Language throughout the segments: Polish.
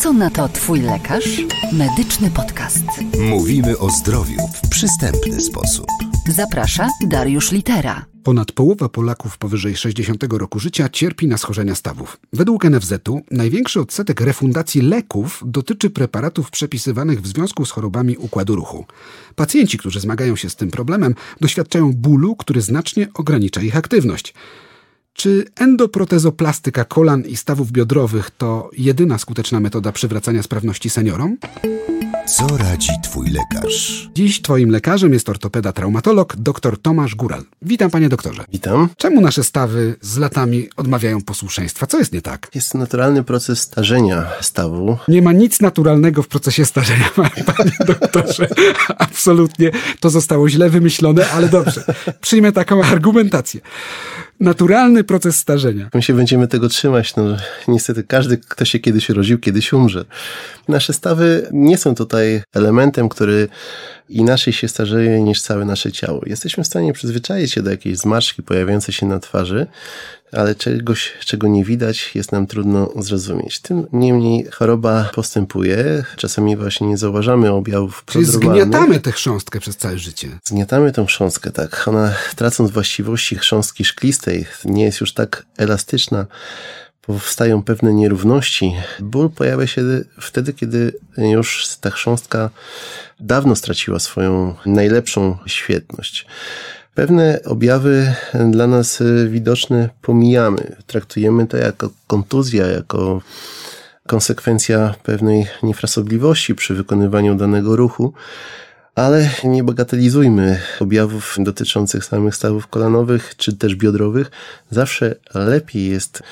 Co na to Twój lekarz? Medyczny podcast. Mówimy o zdrowiu w przystępny sposób. Zaprasza Dariusz Litera. Ponad połowa Polaków powyżej 60 roku życia cierpi na schorzenia stawów. Według NFZ-u największy odsetek refundacji leków dotyczy preparatów przepisywanych w związku z chorobami układu ruchu. Pacjenci, którzy zmagają się z tym problemem, doświadczają bólu, który znacznie ogranicza ich aktywność. Czy endoprotezoplastyka kolan i stawów biodrowych to jedyna skuteczna metoda przywracania sprawności seniorom? Co radzi Twój lekarz? Dziś Twoim lekarzem jest ortopeda traumatolog dr Tomasz Góral. Witam panie doktorze. Witam. Czemu nasze stawy z latami odmawiają posłuszeństwa? Co jest nie tak? Jest to naturalny proces starzenia stawu. Nie ma nic naturalnego w procesie starzenia, panie doktorze. Absolutnie. To zostało źle wymyślone, ale dobrze. Przyjmę taką argumentację. Naturalny proces starzenia. My się będziemy tego trzymać. No, niestety każdy, kto się kiedyś urodził, kiedyś umrze. Nasze stawy nie są tutaj elementem, który inaczej się starzeje niż całe nasze ciało. Jesteśmy w stanie przyzwyczaić się do jakiejś zmarszczki pojawiającej się na twarzy, ale czegoś, czego nie widać, jest nam trudno zrozumieć. Tym niemniej choroba postępuje. Czasami właśnie nie zauważamy objawów Czyli zgniatamy tę chrząstkę przez całe życie. Zgniatamy tę chrząstkę, tak. Ona tracąc właściwości chrząstki szklistej, nie jest już tak elastyczna, powstają pewne nierówności. Ból pojawia się wtedy, kiedy już ta chrząstka dawno straciła swoją najlepszą świetność. Pewne objawy dla nas widoczne pomijamy. Traktujemy to jako kontuzja, jako konsekwencja pewnej niefrasobliwości przy wykonywaniu danego ruchu, ale nie bagatelizujmy objawów dotyczących samych stawów kolanowych czy też biodrowych. Zawsze lepiej jest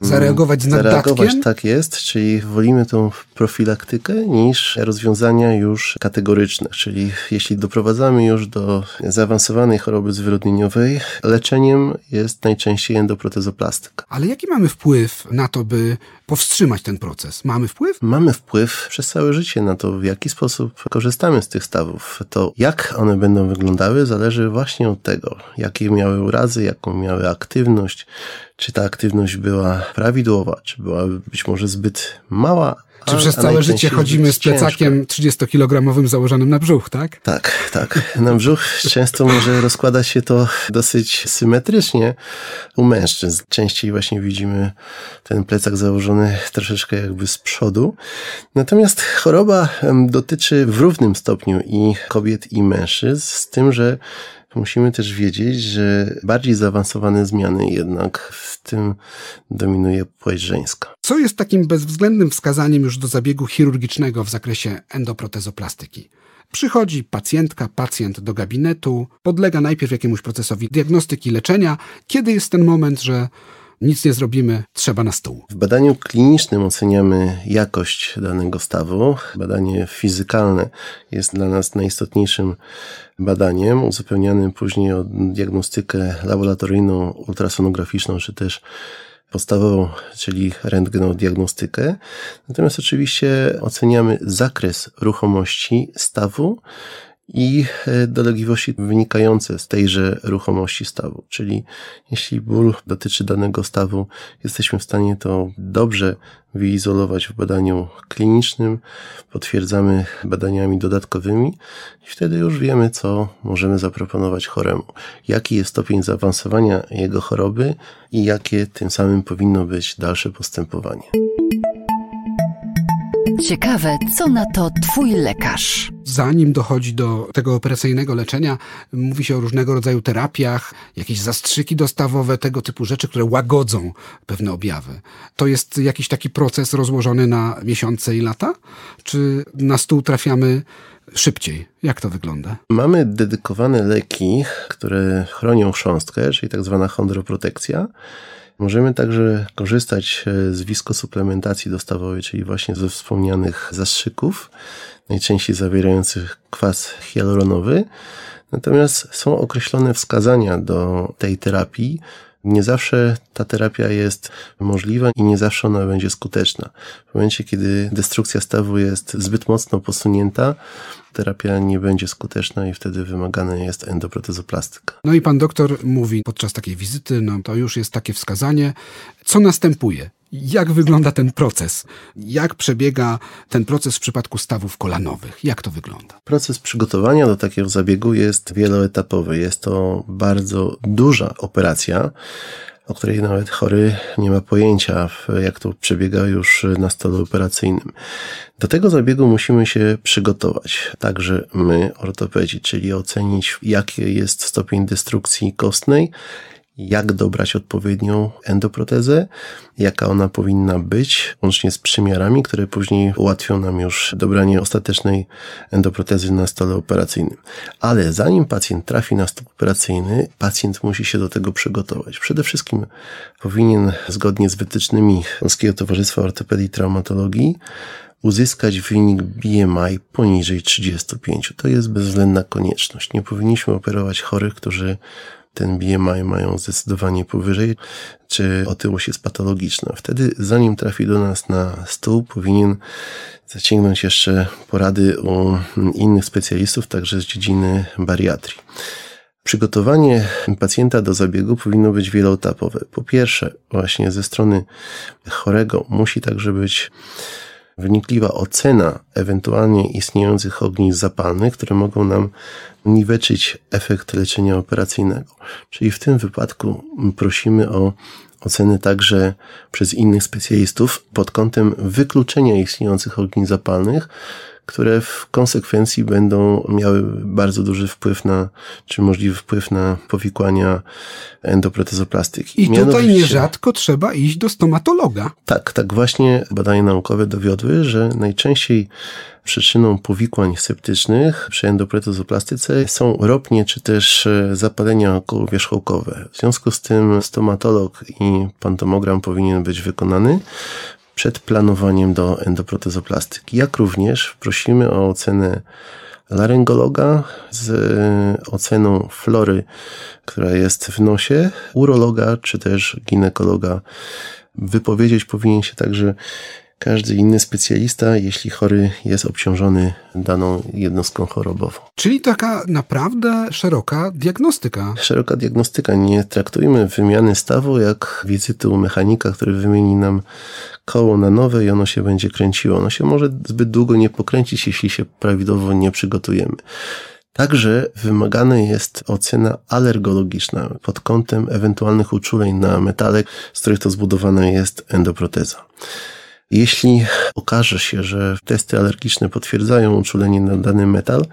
Zareagować z Zareagować, naddatkiem? tak jest, czyli wolimy tą profilaktykę niż rozwiązania już kategoryczne, czyli jeśli doprowadzamy już do zaawansowanej choroby zwyrodnieniowej, leczeniem jest najczęściej endoprotezoplastyka. Ale jaki mamy wpływ na to, by powstrzymać ten proces? Mamy wpływ? Mamy wpływ przez całe życie na to, w jaki sposób korzystamy z tych stawów. To jak one będą wyglądały zależy właśnie od tego, jakie miały urazy, jaką miały aktywność, czy ta aktywność była prawidłowa, czy była być może zbyt mała. Czy przez całe życie chodzimy z plecakiem 30-kilogramowym założonym na brzuch, tak? Tak, tak. Na brzuch często może rozkładać się to dosyć symetrycznie u mężczyzn. Częściej właśnie widzimy ten plecak założony troszeczkę jakby z przodu. Natomiast choroba dotyczy w równym stopniu i kobiet, i mężczyzn, z tym, że Musimy też wiedzieć, że bardziej zaawansowane zmiany jednak w tym dominuje płeć żeńska. Co jest takim bezwzględnym wskazaniem już do zabiegu chirurgicznego w zakresie endoprotezoplastyki? Przychodzi pacjentka, pacjent do gabinetu, podlega najpierw jakiemuś procesowi diagnostyki, leczenia. Kiedy jest ten moment, że nic nie zrobimy, trzeba na stół? W badaniu klinicznym oceniamy jakość danego stawu. Badanie fizykalne jest dla nas najistotniejszym badaniem, uzupełnianym później o diagnostykę laboratoryjną, ultrasonograficzną, czy też podstawową, czyli rentgenodiagnostykę. Natomiast oczywiście oceniamy zakres ruchomości stawu i e, dolegliwości wynikające z tejże ruchomości stawu. Czyli jeśli ból dotyczy danego stawu, jesteśmy w stanie to dobrze wyizolować w badaniu klinicznym, potwierdzamy badaniami dodatkowymi i wtedy już wiemy, co możemy zaproponować choremu. Jaki jest stopień zaawansowania jego choroby i jakie tym samym powinno być dalsze postępowanie. Ciekawe, co na to Twój lekarz? Zanim dochodzi do tego operacyjnego leczenia, mówi się o różnego rodzaju terapiach, jakieś zastrzyki dostawowe, tego typu rzeczy, które łagodzą pewne objawy. To jest jakiś taki proces rozłożony na miesiące i lata? Czy na stół trafiamy szybciej? Jak to wygląda? Mamy dedykowane leki, które chronią chrząstkę, czyli tak zwana chondroprotekcja. Możemy także korzystać e, z wiskosuplementacji dostawowej, czyli właśnie ze wspomnianych zastrzyków, najczęściej zawierających kwas hialuronowy. Natomiast są określone wskazania do tej terapii. Nie zawsze ta terapia jest możliwa i nie zawsze ona będzie skuteczna. W momencie, kiedy destrukcja stawu jest zbyt mocno posunięta, terapia nie będzie skuteczna i wtedy wymagana jest endoprotezoplastyka. No i pan doktor mówi podczas takiej wizyty, no to już jest takie wskazanie, co następuje. Jak wygląda ten proces? Jak przebiega ten proces w przypadku stawów kolanowych? Jak to wygląda? Proces przygotowania do takiego zabiegu jest wieloetapowy. Jest to bardzo duża operacja, o której nawet chory nie ma pojęcia, jak to przebiega już na stole operacyjnym. Do tego zabiegu musimy się przygotować, także my, ortopedzi, czyli ocenić, jaki jest stopień destrukcji kostnej, jak dobrać odpowiednią endoprotezę, jaka ona powinna być, łącznie z przymiarami, które później ułatwią nam już dobranie ostatecznej endoprotezy na stole operacyjnym. Ale zanim pacjent trafi na stół operacyjny, pacjent musi się do tego przygotować. Przede wszystkim powinien, zgodnie z wytycznymi Polskiego Towarzystwa Ortopedii i Traumatologii, uzyskać wynik BMI poniżej 35. To jest bezwzględna konieczność. Nie powinniśmy operować chorych, którzy ten BMI mają zdecydowanie powyżej, czy otyłość jest patologiczna. Wtedy, zanim trafi do nas na stół, powinien zaciągnąć jeszcze porady u innych specjalistów, także z dziedziny bariatrii. Przygotowanie pacjenta do zabiegu powinno być wieloetapowe. Po pierwsze, właśnie ze strony chorego musi także być wnikliwa ocena ewentualnie istniejących ognisk zapalnych, które mogą nam niweczyć efekt leczenia operacyjnego. Czyli w tym wypadku prosimy o oceny także przez innych specjalistów pod kątem wykluczenia istniejących ognisk zapalnych, które w konsekwencji będą miały bardzo duży wpływ na, czy możliwy wpływ na powikłania endoprotezoplastyki. I tutaj nierzadko trzeba iść do stomatologa. Tak, tak właśnie badania naukowe dowiodły, że najczęściej przyczyną powikłań septycznych przy endoprotezoplastyce są ropnie czy też e, zapalenia okołowierzchołkowe. W związku z tym stomatolog i pantomogram powinien być wykonany przed planowaniem do endoprotezoplastyki. Jak również prosimy o ocenę laryngologa z oceną flory, która jest w nosie, urologa czy też ginekologa. Wypowiedzieć powinien się także każdy inny specjalista, jeśli chory jest obciążony daną jednostką chorobową. Czyli taka naprawdę szeroka diagnostyka. Szeroka diagnostyka. Nie traktujmy wymiany stawu jak wizyty u mechanika, który wymieni nam koło na nowe i ono się będzie kręciło. Ono się może zbyt długo nie pokręcić, jeśli się prawidłowo nie przygotujemy. Także wymagana jest ocena alergologiczna pod kątem ewentualnych uczuleń na metale, z których to zbudowana jest endoproteza. Jeśli okaże się, że testy alergiczne potwierdzają uczulenie na dany metal,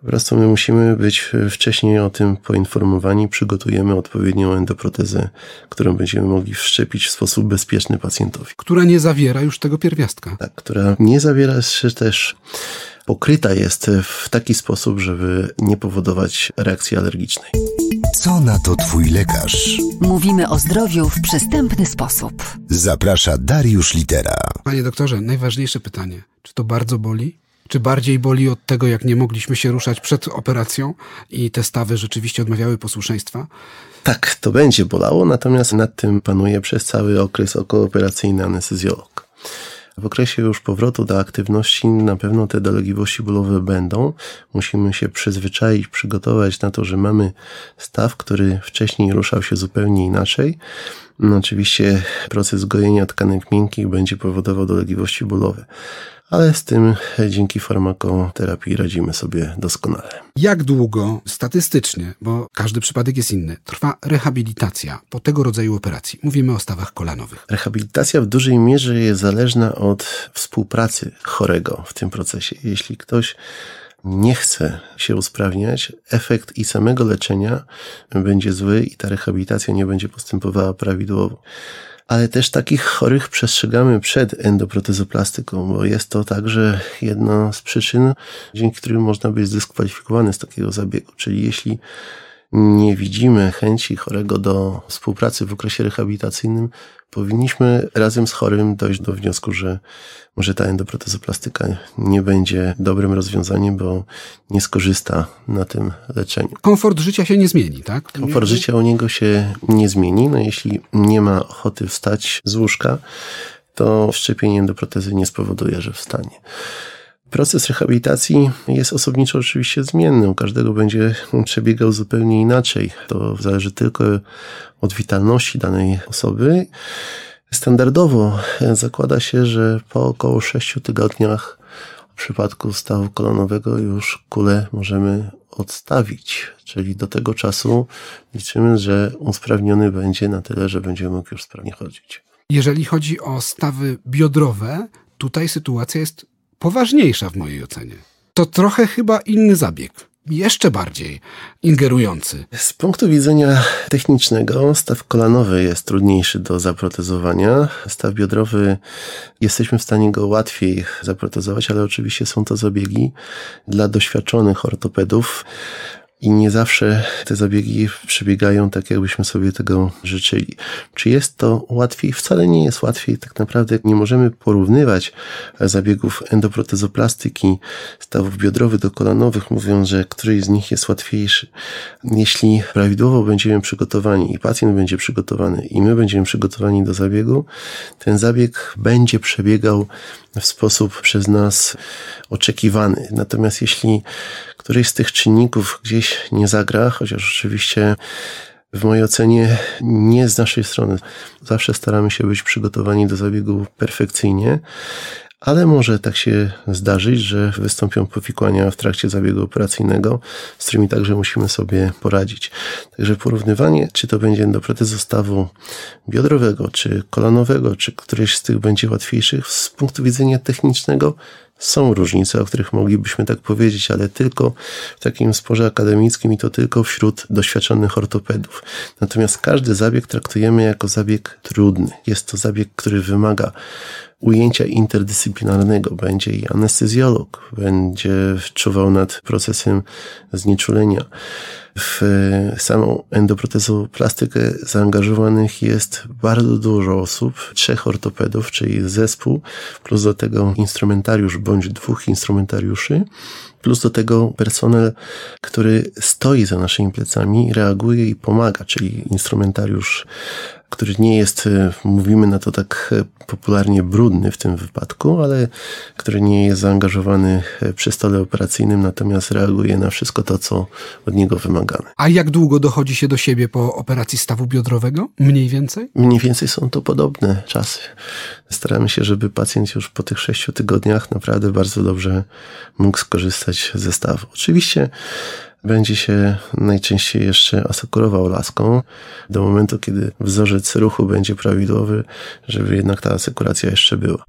po prostu my musimy być wcześniej o tym poinformowani, przygotujemy odpowiednią endoprotezę, którą będziemy mogli wszczepić w sposób bezpieczny pacjentowi. Która nie zawiera już tego pierwiastka. Tak, która nie zawiera się też pokryta jest w taki sposób, żeby nie powodować reakcji alergicznej. Co na to Twój lekarz? Mówimy o zdrowiu w przystępny sposób. Zaprasza Dariusz Litera. Panie doktorze, najważniejsze pytanie. Czy to bardzo boli? Czy bardziej boli od tego, jak nie mogliśmy się ruszać przed operacją i te stawy rzeczywiście odmawiały posłuszeństwa? Tak, to będzie bolało, natomiast nad tym panuje przez cały okres okooperacyjny anestezjolog. W okresie już powrotu do aktywności na pewno te dolegliwości bólowe będą. Musimy się przyzwyczaić, przygotować na to, że mamy staw, który wcześniej ruszał się zupełnie inaczej. No, oczywiście proces gojenia tkanek miękkich będzie powodował dolegliwości bólowe ale z tym dzięki farmakoterapii radzimy sobie doskonale. Jak długo statystycznie, bo każdy przypadek jest inny, trwa rehabilitacja po tego rodzaju operacji? Mówimy o stawach kolanowych. Rehabilitacja w dużej mierze jest zależna od współpracy chorego w tym procesie. Jeśli ktoś nie chce się usprawniać, efekt i samego leczenia będzie zły i ta rehabilitacja nie będzie postępowała prawidłowo ale też takich chorych przestrzegamy przed endoprotezoplastyką, bo jest to także jedna z przyczyn, dzięki którym można być zdyskwalifikowany z takiego zabiegu. Czyli jeśli nie widzimy chęci chorego do współpracy w okresie rehabilitacyjnym, powinniśmy razem z chorym dojść do wniosku, że może ta endoprotezoplastyka nie będzie dobrym rozwiązaniem, bo nie skorzysta na tym leczeniu. Komfort życia się nie zmieni, tak? Komfort życia u niego się nie zmieni. No jeśli nie ma ochoty wstać z łóżka, to wszczepienie endoprotezy nie spowoduje, że wstanie. Proces rehabilitacji jest osobniczo oczywiście zmienny. U każdego będzie przebiegał zupełnie inaczej. To zależy tylko od witalności danej osoby Standardowo zakłada się, że po około 6 tygodniach w przypadku stawu kolonowego już kulę możemy odstawić, czyli do tego czasu liczymy, że usprawniony będzie na tyle, że będzie mógł już sprawnie chodzić. Jeżeli chodzi o stawy biodrowe, tutaj sytuacja jest poważniejsza w mojej ocenie. To trochę chyba inny zabieg jeszcze bardziej ingerujący. Z punktu widzenia technicznego staw kolanowy jest trudniejszy do zaprotezowania. Staw biodrowy jesteśmy w stanie go łatwiej zaprotezować, ale oczywiście są to zabiegi dla doświadczonych ortopedów i nie zawsze te zabiegi przebiegają tak, jakbyśmy sobie tego życzyli. Czy jest to łatwiej? Wcale nie jest łatwiej. Tak naprawdę nie możemy porównywać zabiegów endoprotezoplastyki stawów biodrowych do kolanowych, mówiąc, że któryś z nich jest łatwiejszy. Jeśli prawidłowo będziemy przygotowani i pacjent będzie przygotowany i my będziemy przygotowani do zabiegu, ten zabieg będzie przebiegał w sposób przez nas oczekiwany. Natomiast jeśli któryś z tych czynników gdzieś nie zagra, chociaż oczywiście w mojej ocenie nie z naszej strony. Zawsze staramy się być przygotowani do zabiegu perfekcyjnie, ale może tak się zdarzyć, że wystąpią powikłania w trakcie zabiegu operacyjnego, z którymi także musimy sobie poradzić. Także porównywanie, czy to będzie do protezu stawu biodrowego, czy kolanowego, czy któryś z tych będzie łatwiejszych, z punktu widzenia technicznego są różnice, o których moglibyśmy tak powiedzieć, ale tylko w takim sporze akademickim i to tylko wśród doświadczonych ortopedów. Natomiast każdy zabieg traktujemy jako zabieg trudny. Jest to zabieg, który wymaga ujęcia interdyscyplinarnego. Będzie i anestezjolog, będzie czuwał nad procesem znieczulenia. W samą endoprotezoplastykę zaangażowanych jest bardzo dużo osób, trzech ortopedów, czyli zespół, plus do tego instrumentariusz bądź dwóch instrumentariuszy, plus do tego personel, który stoi za naszymi plecami, reaguje i pomaga, czyli instrumentariusz który nie jest, e, mówimy na to tak e, popularnie, brudny w tym wypadku, ale który nie jest zaangażowany e, przy stole operacyjnym, natomiast reaguje na wszystko to, co od niego wymagane. A jak długo dochodzi się do siebie po operacji stawu biodrowego? Mniej więcej? Mniej więcej są to podobne czasy. Staramy się, żeby pacjent już po tych sześciu tygodniach naprawdę bardzo dobrze mógł skorzystać ze stawu. Oczywiście będzie się najczęściej jeszcze asekurował laską do momentu, kiedy wzorzec ruchu będzie prawidłowy, żeby jednak ta asekuracja jeszcze była.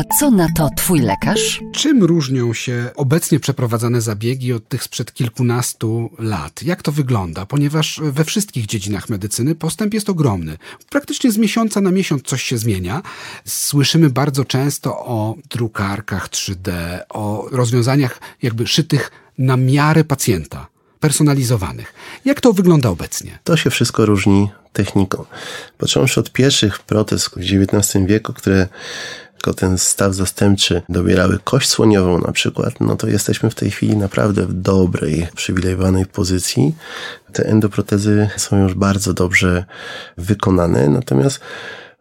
A co na to twój lekarz? Czym różnią się obecnie przeprowadzane zabiegi od tych sprzed kilkunastu lat? Jak to wygląda? Ponieważ we wszystkich dziedzinach medycyny postęp jest ogromny. Praktycznie z miesiąca na miesiąc coś się zmienia. Słyszymy bardzo często o drukarkach 3D, o rozwiązaniach jakby szytych na miarę pacjenta personalizowanych. Jak to wygląda obecnie? To się wszystko różni techniką. Począwszy od pierwszych protez w XIX wieku, które jako ten staw zastępczy dobierały kość słoniową na przykład, no to jesteśmy w tej chwili naprawdę w dobrej, przywilejowanej pozycji. Te endoprotezy są już bardzo dobrze wykonane, natomiast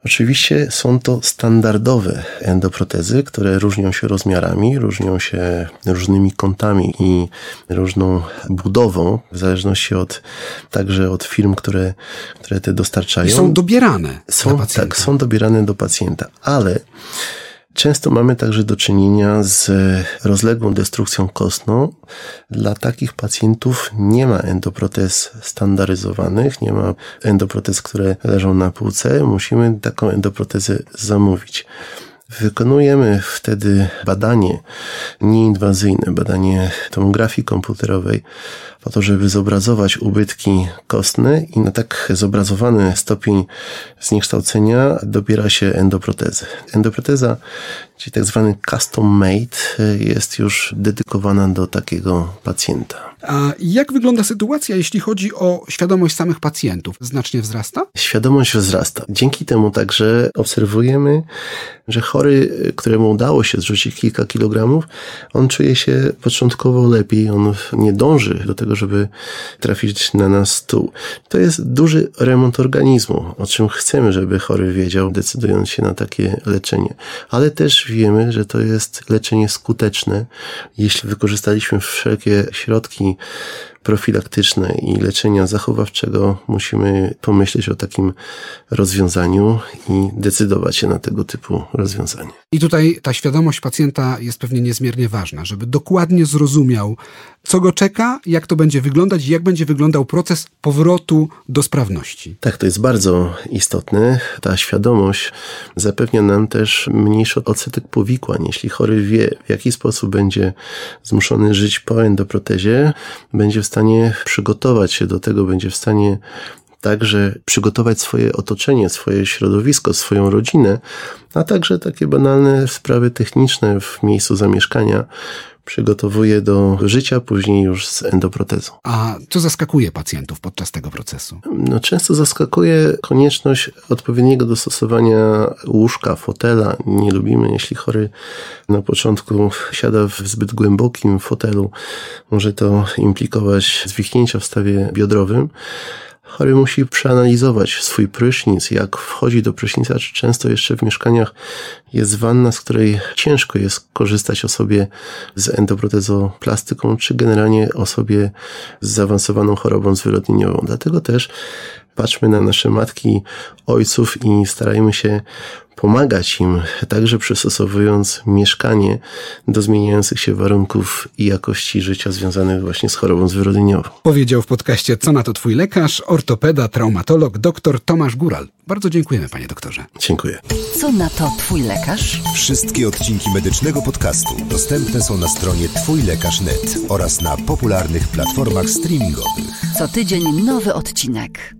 Oczywiście są to standardowe endoprotezy, które różnią się rozmiarami, różnią się różnymi kątami i różną budową, w zależności od także od firm, które, które te dostarczają. I są dobierane. Są, tak, są dobierane do pacjenta, ale Często mamy także do czynienia z rozległą destrukcją kostną. Dla takich pacjentów nie ma endoprotez standaryzowanych, nie ma endoprotez, które leżą na półce. Musimy taką endoprotezę zamówić. Wykonujemy wtedy badanie nieinwazyjne, badanie tomografii komputerowej, po to, żeby zobrazować ubytki kostne i na tak zobrazowany stopień zniekształcenia dobiera się endoprotezę. Endoproteza, czyli tak zwany custom made, jest już dedykowana do takiego pacjenta. A jak wygląda sytuacja, jeśli chodzi o świadomość samych pacjentów? Znacznie wzrasta? Świadomość wzrasta. Dzięki temu także obserwujemy, że chory, któremu udało się zrzucić kilka kilogramów, on czuje się początkowo lepiej, on nie dąży do tego, żeby trafić na nas stół. To jest duży remont organizmu, o czym chcemy, żeby chory wiedział, decydując się na takie leczenie. Ale też wiemy, że to jest leczenie skuteczne. Jeśli wykorzystaliśmy wszelkie środki i profilaktyczne i leczenia zachowawczego, musimy pomyśleć o takim rozwiązaniu i decydować się na tego typu rozwiązanie. I tutaj ta świadomość pacjenta jest pewnie niezmiernie ważna, żeby dokładnie zrozumiał, co go czeka, jak to będzie wyglądać i jak będzie wyglądał proces powrotu do sprawności. Tak, to jest bardzo istotne. Ta świadomość zapewnia nam też mniejszy odsetek powikłań. Jeśli chory wie, w jaki sposób będzie zmuszony żyć po endoprotezie, będzie w stanie przygotować się do tego, będzie w stanie także przygotować swoje otoczenie, swoje środowisko, swoją rodzinę, a także takie banalne sprawy techniczne w miejscu zamieszkania przygotowuje do życia później już z endoprotezą. A co zaskakuje pacjentów podczas tego procesu? No, często zaskakuje konieczność odpowiedniego dostosowania łóżka, fotela. Nie lubimy, jeśli chory na początku siada w zbyt głębokim fotelu. Może to implikować zwichnięcia w stawie biodrowym. Chory musi przeanalizować swój prysznic, jak wchodzi do prysznica, czy często jeszcze w mieszkaniach jest wanna, z której ciężko jest korzystać osobie z endoprotezoplastyką, czy generalnie osobie z zaawansowaną chorobą zwyrodnieniową. Dlatego też patrzmy na nasze matki, ojców i starajmy się pomagać im, także przystosowując mieszkanie do zmieniających się warunków i jakości życia związanych właśnie z chorobą zwyrodnieniową. Powiedział w podcaście Co na to twój lekarz, ortopeda, traumatolog, dr Tomasz Góral. Bardzo dziękujemy, panie doktorze. Dziękuję. Co na to twój lekarz? Wszystkie odcinki medycznego podcastu dostępne są na stronie twójlekarz.net oraz na popularnych platformach streamingowych. Co tydzień nowy odcinek.